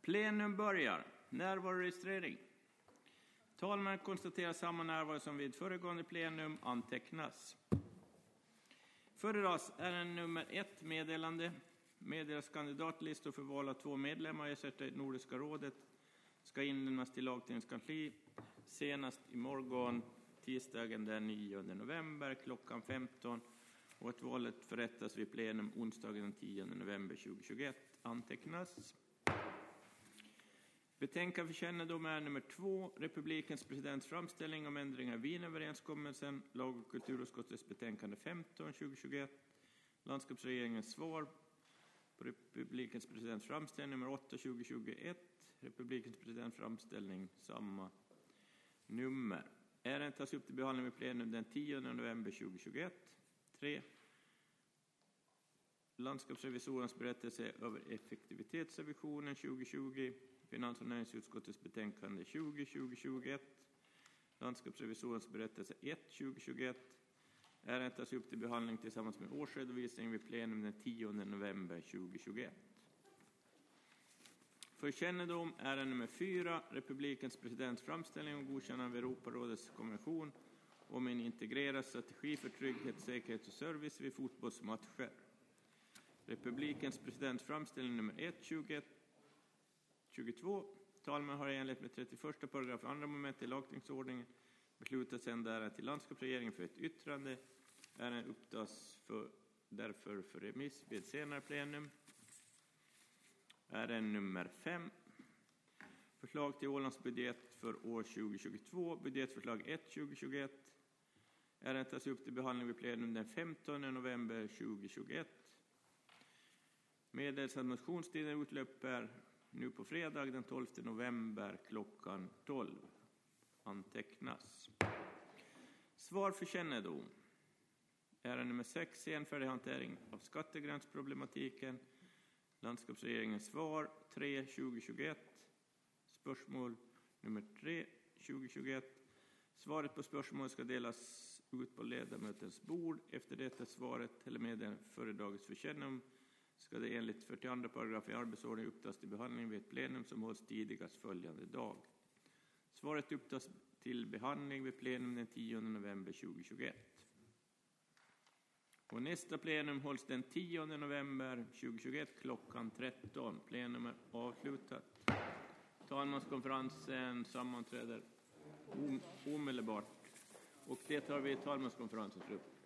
Plenum börjar. Närvaroregistrering. Talmannen konstaterar samma närvaro som vid föregående plenum antecknas. Föredras ärende nummer ett, meddelande. Meddelas kandidatlistor för val av två medlemmar ersätta i Nordiska rådet ska inlämnas till lagtingets kansli senast morgon, tisdagen den 9 november klockan 15 och att valet förrättas vid plenum onsdagen den 10 november 2021 antecknas. Betänkande för kännedom är nummer två, Republikens presidents framställning om ändringar i Wienöverenskommelsen, lag och kulturutskottets betänkande 15 2021, landskapsregeringens svar på Republikens presidents framställning nummer 8 2021, Republikens presidents framställning samma nummer. Ärendet tas upp till behandling vid plenum den 10 november 2021. 3. Landskapsrevisorernas berättelse över effektivitetsrevisionen 2020, finans och näringsutskottets betänkande 20 2021, Landskapsrevisorernas berättelse 1 2021. Ärendet tas upp till behandling tillsammans med årsredovisning vid plenum den 10 november 2021. För kännedom ärende nummer 4, Republikens presidents framställning om godkännande av Europarådets konvention om en integrerad strategi för trygghet, säkerhet och service vid fotbollsmatcher. Republikens presidents framställning nummer 1, 21, 22. Talman har i enlighet med 31 paragraf andra moment i lagtingsordningen beslutat sända ärendet till landskapsregeringen för ett yttrande. Ärendet upptas för, därför för remiss vid senare plenum. Ärende nummer 5. Förslag till Ålands budget för år 2022. Budgetförslag 1 2021. Ärendet tas upp till behandling vid plenum den 15 november 2021. Meddelas att motionstiden utlöper nu på fredag den 12 november klockan 12. Antecknas. Svar för kännedom. Ärende nummer 6, senfärdig hantering av skattegränsproblematiken. Landskapsregeringens svar 3 2021. Spörsmål nummer 3 2021. Svaret på spörsmålet ska delas ut på ledamöternas bord. Efter detta svaret eller meddelandet föredragits för kännedom ska det enligt 42 paragraf i arbetsordningen upptas till behandling vid ett plenum som hålls tidigast följande dag. Svaret upptas till behandling vid plenum den 10 november 2021. Och nästa plenum hålls den 10 november 2021 klockan 13. Plenum är avslutat. Talmanskonferensen sammanträder omedelbart och det tar vi i talmanskonferensens slut.